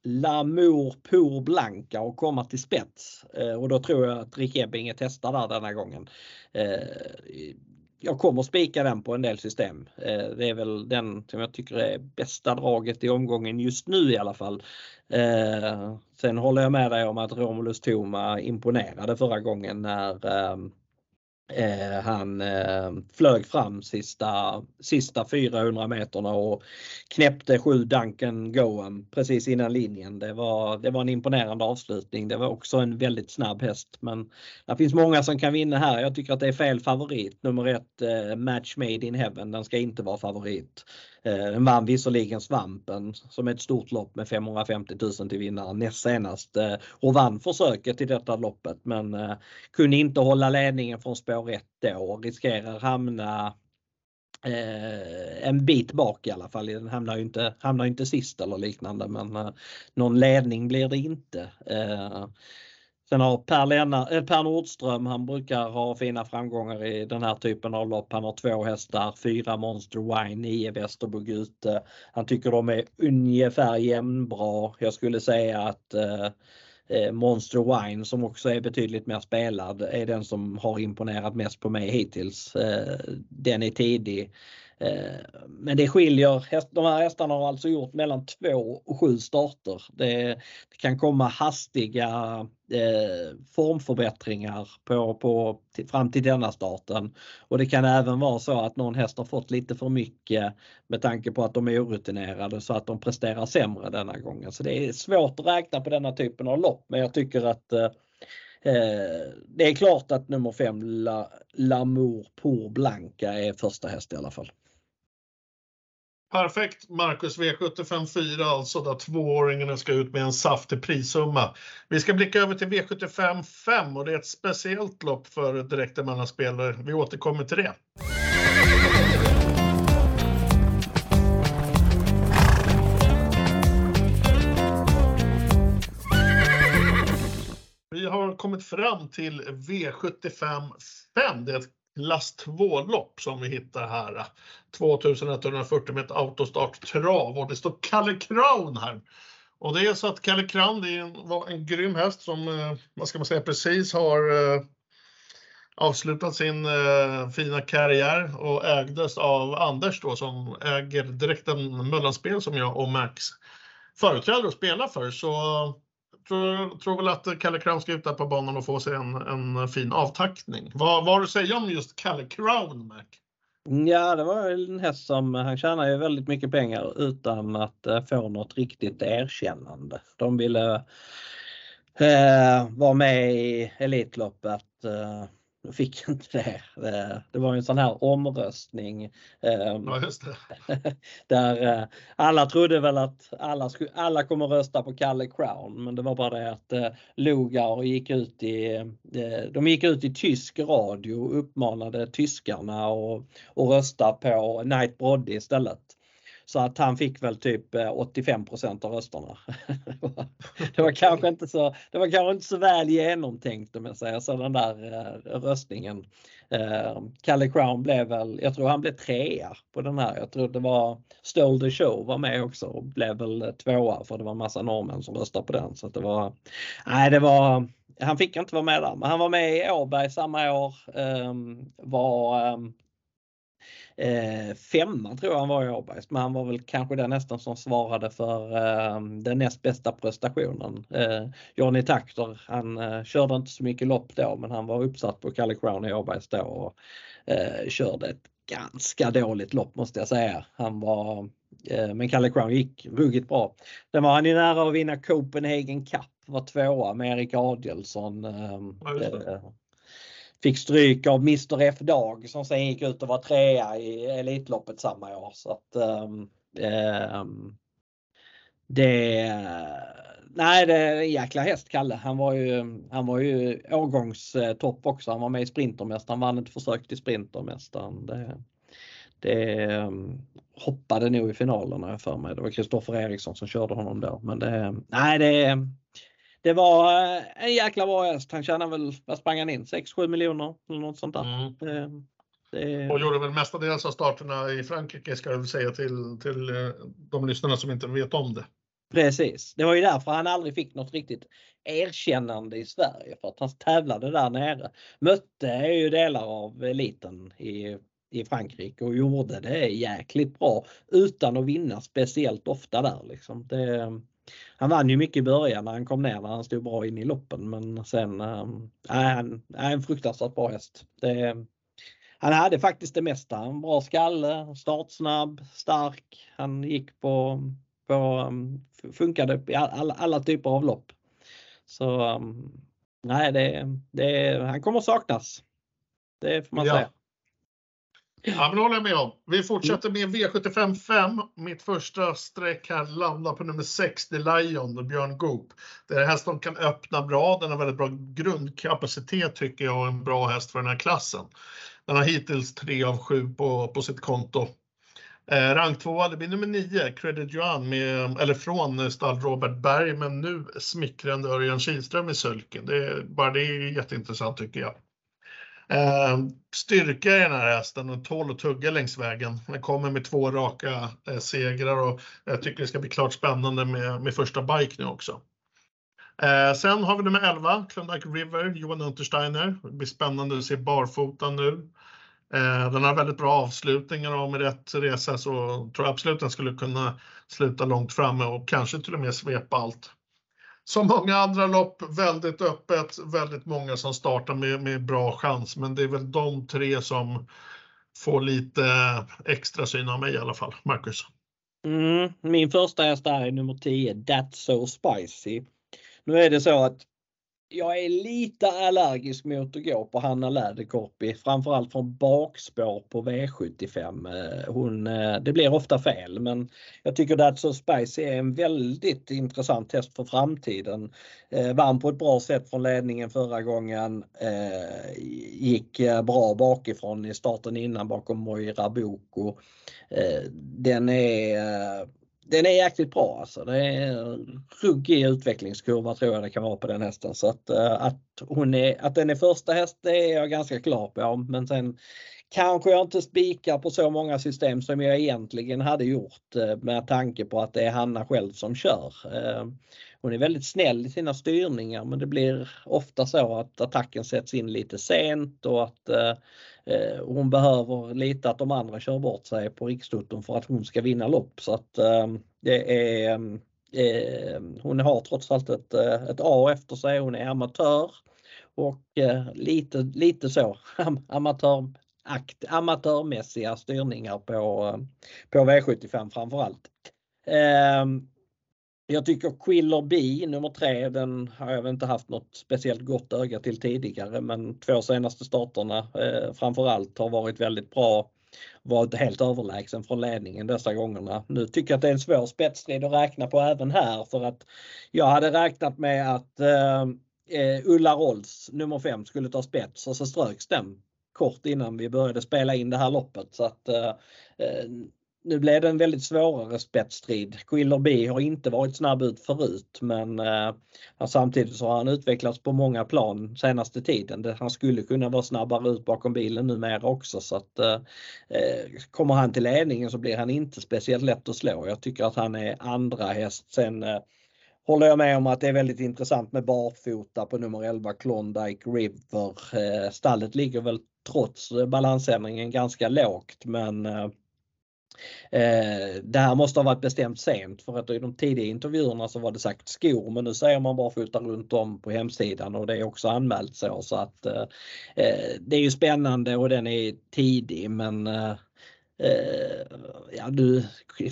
Lamour pour Blanca och komma till spets. Eh, och då tror jag att Rick Ebbinge testar där denna gången. Eh, jag kommer spika den på en del system. Eh, det är väl den som jag tycker är bästa draget i omgången just nu i alla fall. Sen håller jag med dig om att Romulus Toma imponerade förra gången när ehm, Eh, han eh, flög fram sista, sista 400 meterna och knäppte sju Duncan Goen precis innan linjen. Det var, det var en imponerande avslutning. Det var också en väldigt snabb häst men det finns många som kan vinna här. Jag tycker att det är fel favorit. Nummer ett eh, Match Made in Heaven. Den ska inte vara favorit. Den vann visserligen Svampen som är ett stort lopp med 550 000 till vinnaren näst senast eh, och vann försöket i detta loppet men eh, kunde inte hålla ledningen från spår 1 då och riskerar hamna en bit bak i alla fall. Den hamnar ju inte, hamnar inte sist eller liknande men någon ledning blir det inte. Sen har Per, Lena, äh, per Nordström, han brukar ha fina framgångar i den här typen av lopp. Han har två hästar, fyra Monster Wine, nio Västerbo Gute. Han tycker de är ungefär jämnbra. Jag skulle säga att eh, eh, Monster Wine som också är betydligt mer spelad är den som har imponerat mest på mig hittills. Eh, den är tidig. Eh, men det skiljer, de här hästarna har alltså gjort mellan två och sju starter. Det, det kan komma hastiga eh, formförbättringar på, på, till, fram till denna starten. Och det kan även vara så att någon häst har fått lite för mycket med tanke på att de är orutinerade så att de presterar sämre denna gången. Så det är svårt att räkna på denna typen av lopp men jag tycker att eh, eh det är klart att nummer 5 La, Lamour pour Blanca är första häst i alla fall. Perfekt Marcus V75 4 alltså där tvååringarna ska ut med en saftig prissumma. Vi ska blicka över till V75 5 och det är ett speciellt lopp för direkta mellanspelare. Vi återkommer till det. Vi har kommit fram till V75 5. Det är ett klass 2-lopp som vi hittar här. 2140 meter autostart trav och det står Kalle Crown här. Och det är så att Kalle Crown det en, var en grym häst som, eh, vad ska man säga, precis har eh, avslutat sin eh, fina karriär och ägdes av Anders då som äger direkten Möllanspel som jag och Max företräder och spelar för. Så tror, tror väl att Kalle Crown ska ut där på banan och få sig en, en fin avtackning. Vad, vad har du att säga om just Kalle Crown, Mac? Ja, det var en häst som han tjänar ju väldigt mycket pengar utan att eh, få något riktigt erkännande. De ville eh, vara med i Elitloppet Eh, fick inte det. Det var en sån här omröstning. Ehm, ja, där eh, alla trodde väl att alla, skulle, alla kommer rösta på Kalle Crown, men det var bara det att eh, Lugar gick ut i, eh, de gick ut i tysk radio och uppmanade tyskarna att, rösta på Knight Brodde istället. Så att han fick väl typ eh, 85 av rösterna. det var kanske inte så, det var kanske inte så väl genomtänkt om jag säger så den där eh, röstningen. Calle Kalle Crown blev väl, jag tror han blev trea på den här. Jag tror det var Stole the Show var med också och blev väl tvåa för det var en massa norrmän som röstade på den. Så det var, nej det var, han fick inte vara med där, men han var med i Åberg samma år. Ehm, var ehm, eh, femma tror jag han var i Åbergs, men han var väl kanske den nästan som svarade för eh, den näst bästa prestationen. Eh, Johnny Takter, han eh, körde inte så mycket lopp då, men han var uppsatt på Kalle Crown i Åbergs då och eh, körde ett ganska dåligt lopp måste jag säga. Han var, eh, men Kalle Crown gick ruggigt bra. Sen var han ju nära att vinna Copenhagen Cup, var tvåa med Erik Adielsson. Ja, fick stryk av Mr F Dag som sen gick ut och var trea i Elitloppet samma år. Så att, um, um, det, nej, det är en jäkla häst Kalle. Han var ju, han var ju årgångstopp också. Han var med i Sprintermästaren, vann ett försök till Sprintermästaren. Det, det um, hoppade nog i finalerna för mig. Det var Kristoffer Eriksson som körde honom då. Men det, nej, det, det var eh, en jäkla bra häst. Han tjänade väl, vad sprang han in? 6-7 miljoner eller något sånt där. Mm. Det, det... Och gjorde väl mestadels av starterna i Frankrike ska jag väl säga till, till eh, de lyssnarna som inte vet om det. Precis, det var ju därför han aldrig fick något riktigt erkännande i Sverige för att han tävlade där nere. Mötte ju delar av eliten i, i Frankrike och gjorde det jäkligt bra utan att vinna speciellt ofta där. Liksom. Det, han vann ju mycket i början när han kom ner när han stod bra in i loppen men sen äh, han är en fruktansvärt bra häst. Det, han hade faktiskt det mesta. En bra skalle, startsnabb, stark. Han gick på, på um, funkade i alla, alla typer av lopp. Så um, nej, det, det, han kommer saknas. Det får man ja. säga. Ja, men det håller jag med om. Vi fortsätter med V75 5. Mitt första streck här landar på nummer 6, The Lion, Björn Goop. Det är en häst som kan öppna bra. Den har väldigt bra grundkapacitet tycker jag och en bra häst för den här klassen. Den har hittills 3 av 7 på, på sitt konto. Eh, rank 2, det blir nummer 9, Credit Johan, med, eller från stall Robert Berg, men nu smickrande Örjan Kihlström i sulken. Det, bara det är jätteintressant tycker jag. Eh, styrka i den här hästen och tål att tugga längs vägen. Den kommer med två raka eh, segrar och jag tycker det ska bli klart spännande med, med första bike nu också. Eh, sen har vi nummer 11, Klondike River, Johan Untersteiner. Det blir spännande att se barfota nu. Eh, den har väldigt bra avslutningar och med rätt resa så tror jag absolut den skulle kunna sluta långt framme och kanske till och med svepa allt som många andra lopp väldigt öppet, väldigt många som startar med, med bra chans, men det är väl de tre som får lite extra syn av mig i alla fall. Marcus? Mm, min första häst är nummer 10, That's So Spicy. Nu är det så att jag är lite allergisk mot att gå på Hanna Läderkorpi, framförallt från bakspår på V75. Eh, hon, eh, det blir ofta fel men jag tycker att So Spice är en väldigt intressant häst för framtiden. Eh, vann på ett bra sätt från ledningen förra gången. gick bra bakifrån i starten innan bakom Moira Boko. den är den är jäkligt bra alltså. Det är en ruggig utvecklingskurva tror jag det kan vara på den hästen. Så att, eh, att, hon är, att den är första häst det är jag ganska klar på. Men sen kanske jag inte spikar på så många system som jag egentligen hade gjort eh, med tanke på att det är Hanna själv som kör. Eh, hon är väldigt snäll i sina styrningar men det blir ofta så att attacken sätts in lite sent och att Eh, Eh, hon behöver lite att de andra kör bort sig på rikstutton för att hon ska vinna lopp. Så att eh, det är, eh, hon har trots allt ett, eh, ett A efter sig. Hon är amatör och eh, lite, lite så amatör, akt, amatörmässiga styrningar på, på V75 framförallt. Ehm, jag tycker Quiller B nummer tre, den har jag inte haft något speciellt gott öga till tidigare men två senaste starterna eh, framförallt har varit väldigt bra. Varit helt överlägsen från ledningen dessa gångerna. Nu tycker jag att det är en svår spetsstrid att räkna på även här för att jag hade räknat med att eh, eh Ulla Rolls nummer fem skulle ta spets och så ströks den kort innan vi började spela in det här loppet. Så att, eh, eh nu blev det en väldigt svårare spetsstrid. Quiller B har inte varit snabb ut förut men eh, samtidigt så har han utvecklats på många plan senaste tiden. Han skulle kunna vara snabbare ut bakom bilen numera också så att eh, eh, kommer han till ledningen så blir han inte speciellt lätt att slå. Jag tycker att han är andra häst. Sen eh, håller jag med om att det är väldigt intressant med barfota på nummer 11 Klondike River. Eh, stallet ligger väl trots balansändringen ganska lågt men eh, eh, det här måste ha varit bestämt sent för att i de tidiga intervjuerna så var det sagt skor men nu säger man bara fota runt om på hemsidan och det är också anmält så så att eh, eh det är ju spännande och den är tidig men eh, eh ja, du,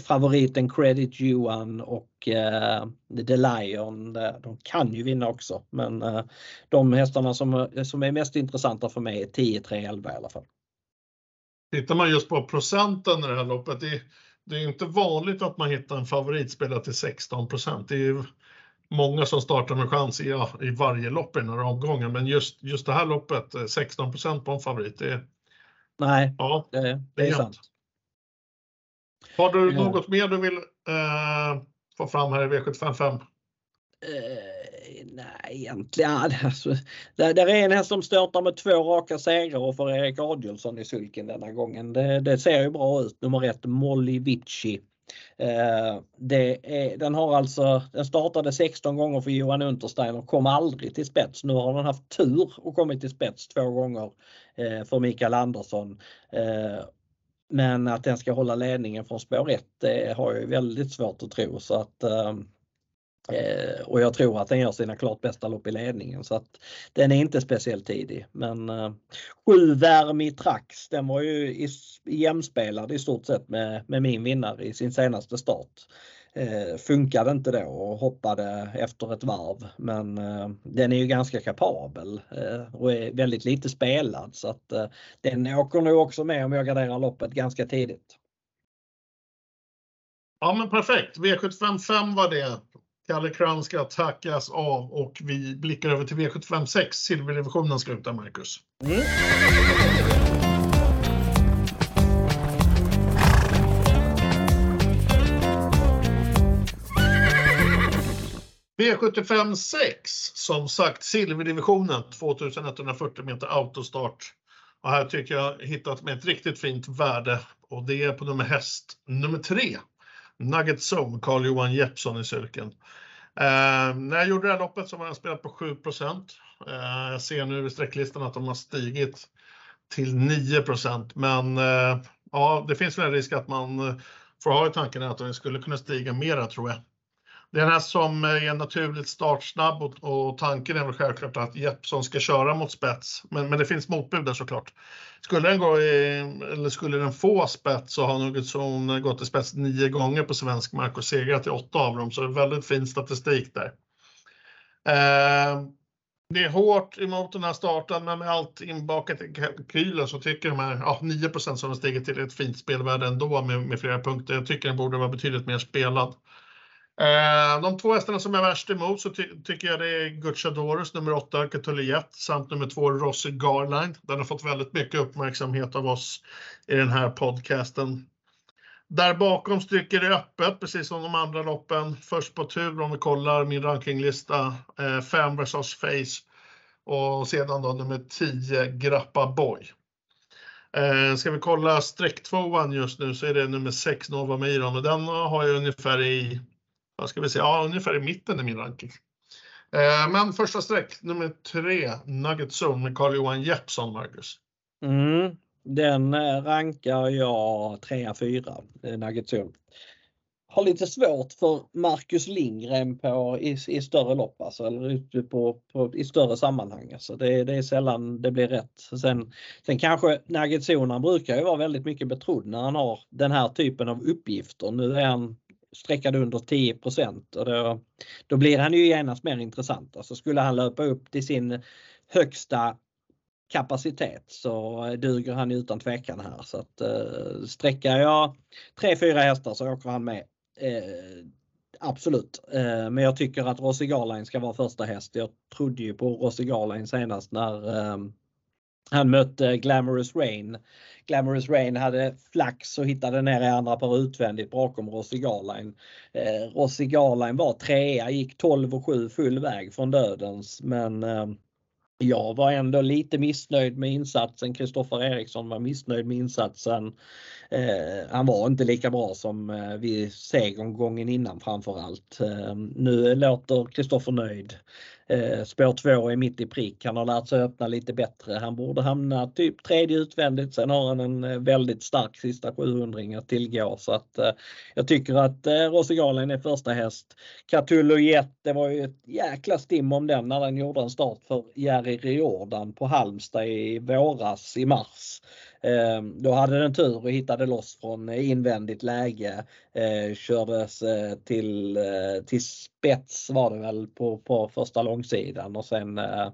favoriten Credit Johan och eh, The Lion, de kan ju vinna också. Men eh, de hästarna som, som är mest intressanta för mig är 10, 3, 11 i alla fall. Tittar man just på procenten i det här loppet, det, det är inte vanligt att man hittar en favoritspelare till 16 procent. Det är ju många som startar med chans i, ja, i varje lopp i den här omgången, men just, just det här loppet, 16 procent på en favorit, det är... Nej, ja, det, det, det är, sant. Har du ja. något mer du vill eh, få fram här i V755? Eh, nej, egentligen. Alltså, där, där är en häst som startar med två raka segrar och för Erik Adielsson i sulken denna gången. Det, det ser ju bra ut. Nummer ett Molly Vici. Eh, det är, den har alltså, den startade 16 gånger för Johan Unterstein och kom aldrig till spets. Nu har den haft tur och kommit till spets två gånger eh, för Mikael Andersson. Eh, men att den ska hålla ledningen från spår 1 det har jag väldigt svårt att tro så att ehm, eh, och jag tror att den gör sina klart bästa lopp i ledningen så att den är inte speciellt tidig. Men eh, 7 Vermi Trax, den var ju i, jämspelad i stort sett med, med min vinnare i sin senaste start. Eh, funkade inte då och hoppade efter ett varv men eh, den är ju ganska kapabel eh, och är väldigt lite spelad så att eh, den åker nog också med om jag garderar loppet ganska tidigt. Ja men perfekt, V75 5 var det. Kalle Crown ska tackas av och vi blickar över till V75 6. Silverdivisionen ska ut där, Marcus. Mm. V75 6, som sagt silverdivisionen 2140 meter autostart. Och här tycker jag hittat med ett riktigt fint värde och det är på nummer häst nummer 3. Nugget Zone, Carl-Johan Jeppsson i cirkeln. Eh, när jag gjorde det här loppet så var den spelat på 7 eh, Jag ser nu i sträcklistan att de har stigit till 9% men eh, ja, det finns väl en risk att man eh, får ha i tanken att den skulle kunna stiga mera tror jag. Det är den här som är naturligt startsnabb och, och tanken är väl självklart att Jeppsson ska köra mot spets. Men, men det finns motbud där såklart. Skulle den gå i, eller skulle den få spets så har Nuggetson gått i spets nio gånger på svensk mark och segrat i åtta av dem. Så det är väldigt fin statistik där. Eh, det är hårt emot den här starten, men med allt inbakat i kalkylen så tycker de här ja, 9 som har stigit till ett fint spelvärde ändå med, med flera punkter. Jag tycker den borde vara betydligt mer spelad. Eh, de två hästarna som är värst emot så ty tycker jag det är Gucciadorus nummer 8, Catulliet, samt nummer 2 Rossi Garline. Den har fått väldigt mycket uppmärksamhet av oss i den här podcasten. Där bakom stryker det öppet, precis som de andra loppen. Först på tur om vi kollar min rankinglista, eh, 5 vs. Face och sedan då nummer 10 Grappa Boy. Eh, ska vi kolla strecktvåan just nu så är det nummer 6 Nova Miron och den har jag ungefär i vad ska vi säga, ja, ungefär i mitten i min ranking. Eh, men första streck, nummer tre, Nugget Zone med Carl-Johan Jeppsson, Marcus. Mm, den eh, rankar jag 3-4, eh, Nugget Zone. Har lite svårt för Marcus Lindgren på, i, i större lopp, alltså, eller ute på, på, i större sammanhang. Alltså det, det är sällan det blir rätt. Sen, sen kanske Nugget Zone, brukar ju vara väldigt mycket betrodd när han har den här typen av uppgifter. Nu är han sträckade under 10 och då, då blir han ju genast mer intressant. Alltså skulle han löpa upp till sin högsta kapacitet så duger han utan tvekan här. Så att eh, sträckar jag 3-4 hästar så åker han med. Eh, absolut, eh, men jag tycker att Rossi Garline ska vara första häst. Jag trodde ju på Rossi Garline senast när eh, han mötte Glamorous Rain. Glamorous Rain hade flax och hittade ner i andra par utvändigt bakom Rossi Garline. Eh, Rossi Garline var trea, gick 12 och 7 full väg från dödens men eh, jag var ändå lite missnöjd med insatsen. Kristoffer Eriksson var missnöjd med insatsen. Eh, han var inte lika bra som eh, vid segeromgången innan framförallt. Eh, nu låter Kristoffer nöjd. Eh, spår 2 är mitt i prick. Han har lärt sig öppna lite bättre. Han borde hamna typ tredje utvändigt. Sen har han en eh, väldigt stark sista 700 att tillgå så att eh, jag tycker att eh, Rosigalen är första häst. Catullo Jet, det var ju ett jäkla stim om den när den gjorde en start för Jerry Riordan på Halmstad i våras i mars. Ehm, då hade den tur och hittade loss från eh, invändigt läge. Eh, kördes eh, till, eh, till spets var det väl på, på första långsidan och sen eh,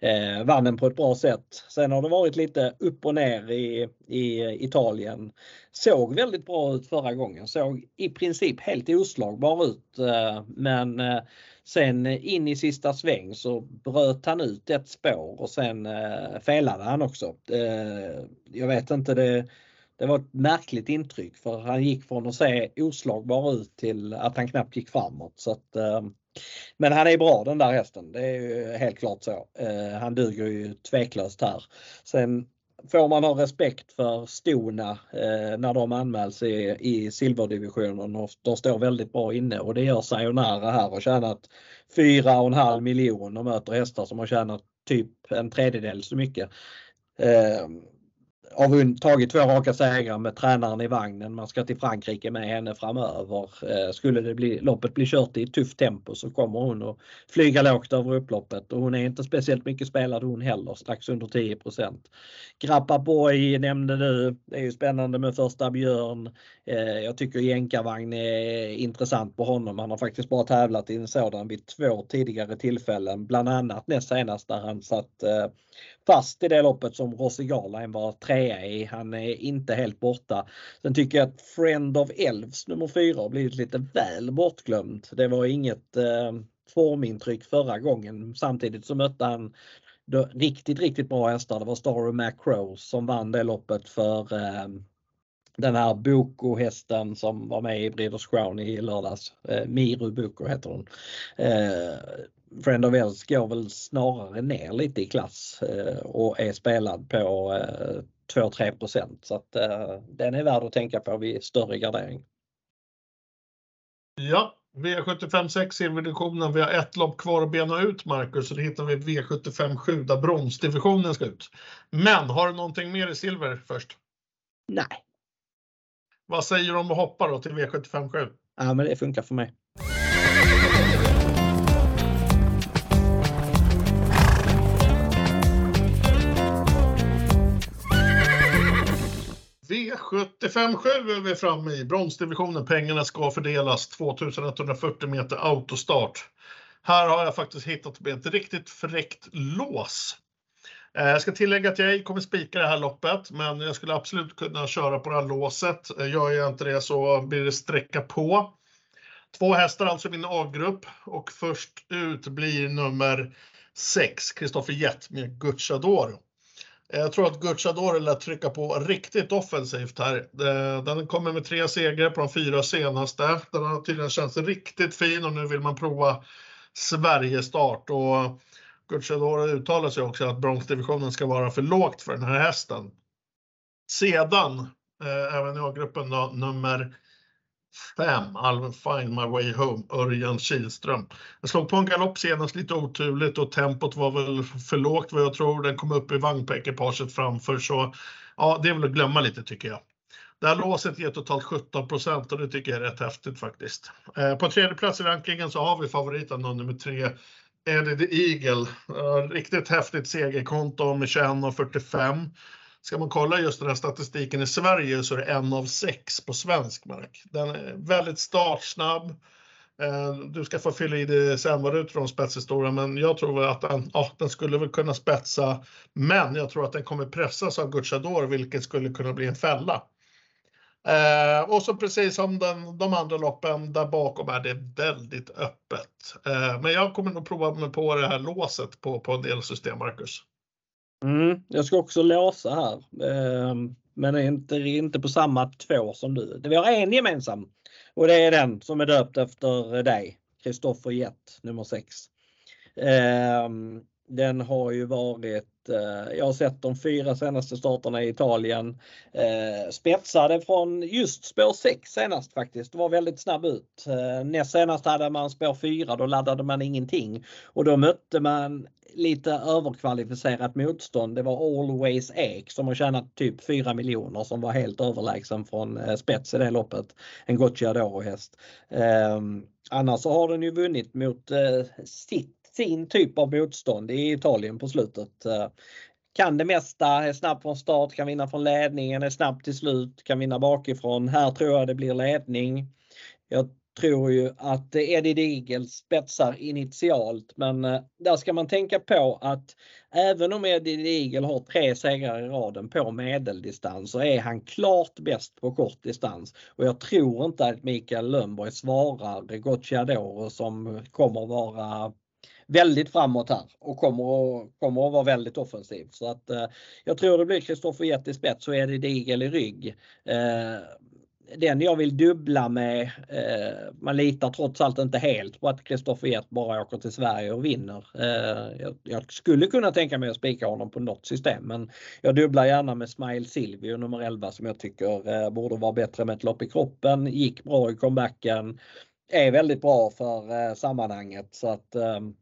eh, vann den på ett bra sätt. Sen har det varit lite upp och ner i, i eh, Italien. Såg väldigt bra ut förra gången, såg i princip helt oslagbar ut men Sen eh, in i sista sväng så bröt han ut ett spår och sen eh, felade han också. Eh, jag vet inte, det, det var ett märkligt intryck för han gick från att se oslagbar ut till att han knappt gick framåt. Så att, eh, men han är bra den där hästen, det är ju helt klart så. Eh, han duger ju tveklöst här. Sen får man ha respekt för stona eh, när de anmäls i, i silverdivisionen och de står väldigt bra inne och det gör Sayonara här och tjänat 4,5 miljoner och möter hästar som har tjänat typ en tredjedel så mycket. Eh, har tagit två raka segrar med tränaren i vagnen. Man ska till Frankrike med henne framöver. Eh, skulle det bli, loppet bli kört i ett tufft tempo så kommer hon att flyga lågt över upploppet och hon är inte speciellt mycket spelad hon heller, strax under 10 Grappa Boy nämnde du. Det är ju spännande med första Björn. Eh, jag tycker jänkarvagn är intressant på honom. Han har faktiskt bara tävlat i en sådan vid två tidigare tillfällen, bland annat näst senast där han satt eh, fast i det loppet som Rossi Garline var trea i. Han är inte helt borta. Sen tycker jag att Friend of Elves nummer fyra har blivit lite väl bortglömd. Det var inget eh, formintryck förra gången. Samtidigt så mötte han då, riktigt, riktigt bra hästar. Det var Star of Macro som vann det loppet för eh, den här Boko-hästen som var med i Breeders Crown i lördags. Eh, Miru Boko heter hon. Eh, Friend of Els går väl snarare ner lite i klass eh, och är spelad på 2-3% så att eh, den är värd att tänka på vid större gardering. Ja, V75 6 silverdivisionen. Vi har ett lopp kvar att bena ut Marcus, så det hittar vi V75 7 där bronsdivisionen ska ut. Men har du någonting mer i silver först? Nej. Vad säger du om att hoppa då till V75 7? Ja, men det funkar för mig. 75-7 är vi framme i. Bronsdivisionen. Pengarna ska fördelas 2140 meter autostart. Här har jag faktiskt hittat med ett riktigt fräckt lås. Eh, jag ska tillägga att jag kommer spika det här loppet, men jag skulle absolut kunna köra på det här låset. Eh, gör jag inte det så blir det sträcka på. Två hästar alltså i min A-grupp och först ut blir nummer 6, Kristoffer Jett med Gucciadoro. Jag tror att Gucciadoro lär trycka på riktigt offensivt här. Eh, den kommer med tre segrar på de fyra senaste. Den har tydligen känts riktigt fin och nu vill man prova Sverigestart. Och Gucciadoro uttalar sig också att bronsdivisionen ska vara för lågt för den här hästen. Sedan, eh, även i A-gruppen då, nummer 5, I'll find my way home, Örjan Kihlström. Jag slog på en galopp senast lite oturligt och tempot var väl för lågt vad jag tror. Den kom upp i vagn framför så ja, det är väl att glömma lite tycker jag. Det här låset ger totalt 17 och det tycker jag är rätt häftigt faktiskt. Eh, på tredje plats i rankingen så har vi favoriten då, nummer tre, Eddie the Eagle. Eh, riktigt häftigt segerkonto med 21,45 ska man kolla just den här statistiken i Sverige så är det en av sex på svensk mark. Den är väldigt startsnabb. Eh, du ska få fylla i det sen vad du tror om spetshistorien, men jag tror att den, ja, den skulle väl kunna spetsa. Men jag tror att den kommer pressas av Gucciador, vilket skulle kunna bli en fälla. Eh, och så precis som den, de andra loppen där bakom är det väldigt öppet. Eh, men jag kommer nog prova mig på det här låset på, på en del system, Marcus. Mm, jag ska också låsa här, ehm, men inte, inte på samma två som du. Vi har en gemensam och det är den som är döpt efter dig, Kristoffer Jett, nummer 6. Den har ju varit Eh, jag har sett de fyra senaste starterna i Italien. Eh, spetsade från just spår 6 senast faktiskt. Det var väldigt snabb ut. Eh, näst senast hade man spår 4, då laddade man ingenting. Och då mötte man lite överkvalificerat motstånd. Det var Always Ek som har tjänat typ 4 miljoner som var helt överlägsen från eh, spets i det loppet. En Gocciadoro häst. Ehm, annars så har den ju vunnit mot eh, sitt sin typ av motstånd i Italien på slutet. Eh, kan det mesta, är snabb från start, kan vinna från ledningen, är snabb till slut, kan vinna bakifrån. Här tror jag det blir ledning. Jag tror ju att Eddie Diegel spetsar initialt men eh, där ska man tänka på att även om Eddie Diegel har tre segrar i raden på medeldistans så är han klart bäst på kort distans. Och jag tror inte att Mikael Lönnborg svarar Gocciadoro som kommer vara väldigt framåt här och kommer att, kommer att vara väldigt offensiv. Så att eh, jag tror det blir Kristoffer Jett i spets så är det Digel i rygg. Eh, den jag vill dubbla med, eh, man litar trots allt inte helt på att Kristoffer Jett bara åker till Sverige och vinner. Eh, jag, jag, skulle kunna tänka mig att spika honom på något system men jag dubblar gärna med Smile Silvio nummer 11 som jag tycker eh, borde vara bättre med ett lopp i kroppen, gick bra i comebacken, är väldigt bra för eh, sammanhanget så att ehm,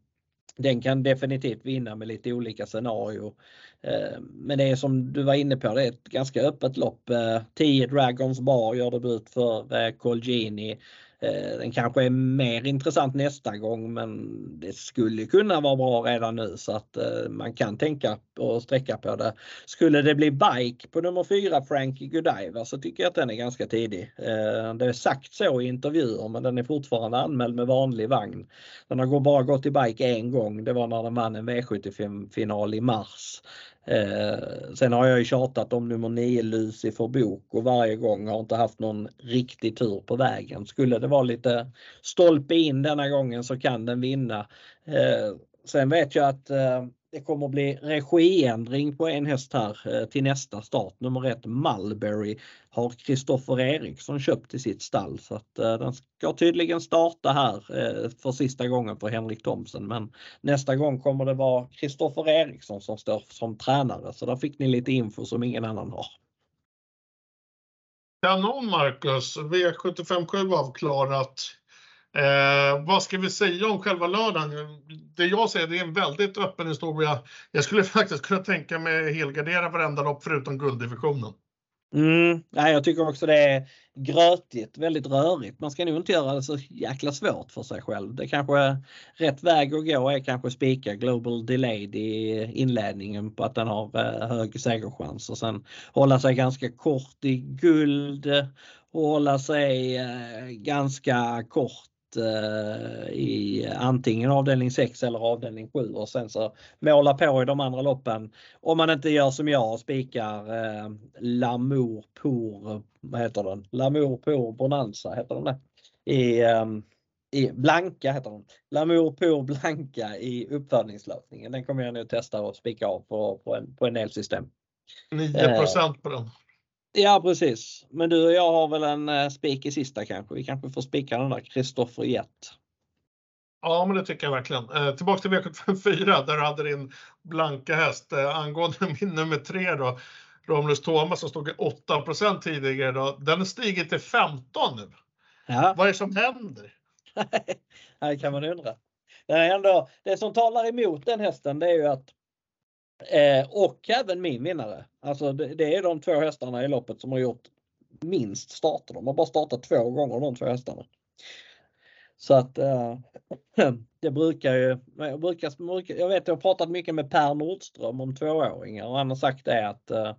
den kan definitivt vinna med lite olika scenario. Eh, men det är som du var inne på, det är ett ganska öppet lopp. Eh, 10 Dragons Bar gör debut för eh, Colgini. Eh, den kanske är mer intressant nästa gång men det skulle kunna vara bra redan nu så att eh, man kan tänka och sträcka på det. Skulle det bli bike på nummer 4 Frankie Godiva så tycker jag att den är ganska tidig. Eh, det är sagt så i intervjuer men den är fortfarande anmäld med vanlig vagn. Den har bara gått i bike en gång. Det var när den vann en V75-final i mars. Eh, sen har jag ju tjatat om nummer 9 Lucifer Bok och varje gång har inte haft någon riktig tur på vägen. Skulle det vara lite stolpe in denna gången så kan den vinna. Eh, sen vet jag att eh, det kommer att bli regiändring på en häst här eh, till nästa start. Nummer ett Mulberry har Kristoffer Eriksson köpt till sitt stall så att eh, den ska tydligen starta här eh, för sista gången för Henrik Thomsen. Men nästa gång kommer det vara Kristoffer Eriksson som står som tränare så där fick ni lite info som ingen annan har. Kanon Marcus! V757 avklarat. Eh, vad ska vi säga om själva lördagen? Det jag säger det är en väldigt öppen historia. Jag skulle faktiskt kunna tänka mig helgardera varenda lopp förutom gulddivisionen. Mm, nej, jag tycker också det är grötigt, väldigt rörigt. Man ska nog inte göra det så jäkla svårt för sig själv. Det kanske är rätt väg att gå är kanske spika Global Delayed i inledningen på att den har eh, hög segerchans och sen hålla sig ganska kort i guld och hålla sig eh, ganska kort Eh, i antingen avdelning 6 eller avdelning 7 och sen så måla på i de andra loppen. Om man inte gör som jag och spikar eh, Lamour pour, vad heter den? Lamour pour Bonanza heter den det? I, eh, i Blanka heter den. Lamour pour Blanka i uppfödningslösningen. Den kommer jag nu testa och spika av på, på, en, på en elsystem. 9 eh, på den. Ja precis. Men du och jag har väl en eh, spik i sista kanske. Vi kanske får spika den där Kristoffer Jett. Ja, men det tycker jag verkligen. Eh, tillbaks till V754 där du hade din blanka häst. Eh, angående min nummer tre då, Romulus Thomas som stod i 8% tidigare då. Den har stigit till 15 nu. Ja. Vad är det som händer? det kan man undra. Det, är ändå, det som talar emot den hästen det är ju att Eh, och även min vinnare. Alltså det, det, är de två hästarna i loppet som har gjort minst starter. De har bara startat två gånger de två hästarna. Så att eh, det brukar ju, jag, brukar, jag vet jag har pratat mycket med Per Nordström om tvååringar och han har sagt det att eh,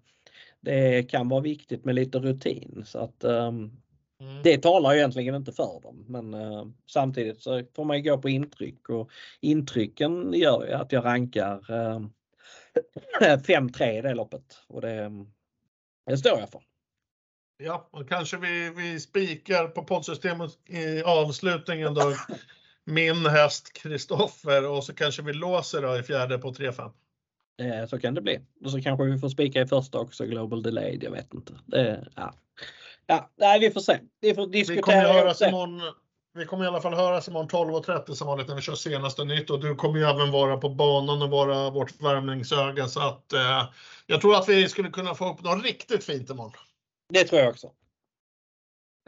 Det kan vara viktigt med lite rutin så att um, Mm. det talar ju egentligen inte för dem. Men uh, samtidigt så får man ju gå på intryck och intrycken gör ju att jag rankar uh, 5-3 i det loppet och det, det står jag för. Ja, och kanske vi, vi spikar på poddsystemet i avslutningen då. Min häst Kristoffer och så kanske vi låser då i fjärde på 3-5. Eh, så kan det bli. Och så kanske vi får spika i första också, Global Delayed, jag vet inte. Det, ja. Ja, nej, vi får se. Vi får Vi diskutera. kommer, och höras imorgon, vi kommer i alla fall höras imorgon 12.30 som vanligt när vi kör senaste nytt och du kommer ju även vara på banan och vara vårt värmningsöga så att eh, jag tror att vi skulle kunna få upp något riktigt fint imorgon. Det tror jag också.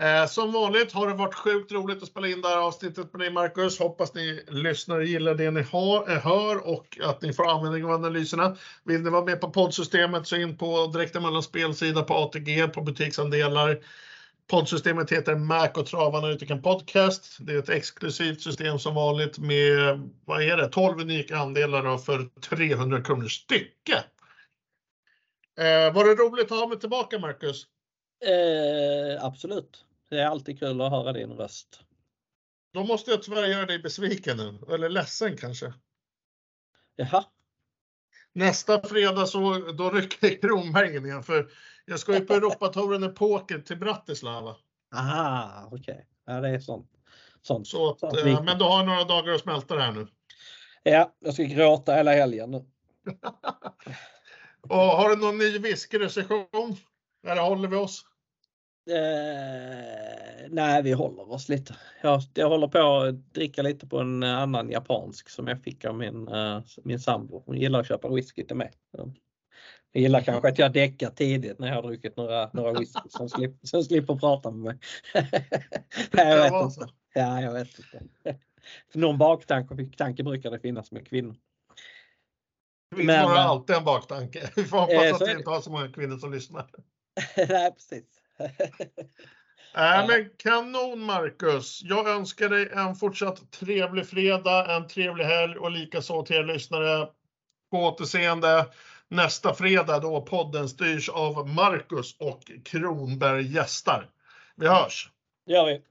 Eh, som vanligt har det varit sjukt roligt att spela in det här avsnittet med dig Marcus. Hoppas ni lyssnar och gillar det ni har, eh, hör och att ni får användning av analyserna. Vill ni vara med på poddsystemet så in på mellan spelsida på ATG på butiksandelar. Poddsystemet heter Mac och Travanalytiken Podcast. Det är ett exklusivt system som vanligt med, vad är det, 12 unika andelar för 300 kronor stycke. Eh, var det roligt att ha mig tillbaka Marcus? Eh, absolut. Det är alltid kul att höra din röst. Då måste jag tyvärr göra dig besviken nu, eller ledsen kanske. Jaha. Nästa fredag så då rycker Kronberg in igen för jag ska ju på Europatouren i poker till Bratislava. Aha, okej. Okay. Ja, det är sånt. sånt. Så att, sånt eh, men du har några dagar att smälta det här nu. Ja, jag ska gråta hela helgen nu. Och har du någon ny whiskyrecension? Eller håller vi oss? Eh, nej, vi håller oss lite. Jag, jag håller på att dricka lite på en annan japansk som jag fick av min, eh, min sambo. Hon gillar att köpa whisky till mig. Jag gillar kanske att jag däckar tidigt när jag har druckit några, några whisky som, slip, som slipper prata med mig. nej, jag vet inte. Ja, jag vet inte. För någon baktanke tanke brukar det finnas med kvinnor. Det finns Men, nog eh, alltid en baktanke. Vi får hoppas eh, att så vi inte har så många kvinnor som lyssnar. nej, precis. Äh, men kanon Marcus! Jag önskar dig en fortsatt trevlig fredag, en trevlig helg och likaså till er lyssnare på återseende nästa fredag då podden styrs av Marcus och Kronberg gästar. Vi hörs! Det gör vi.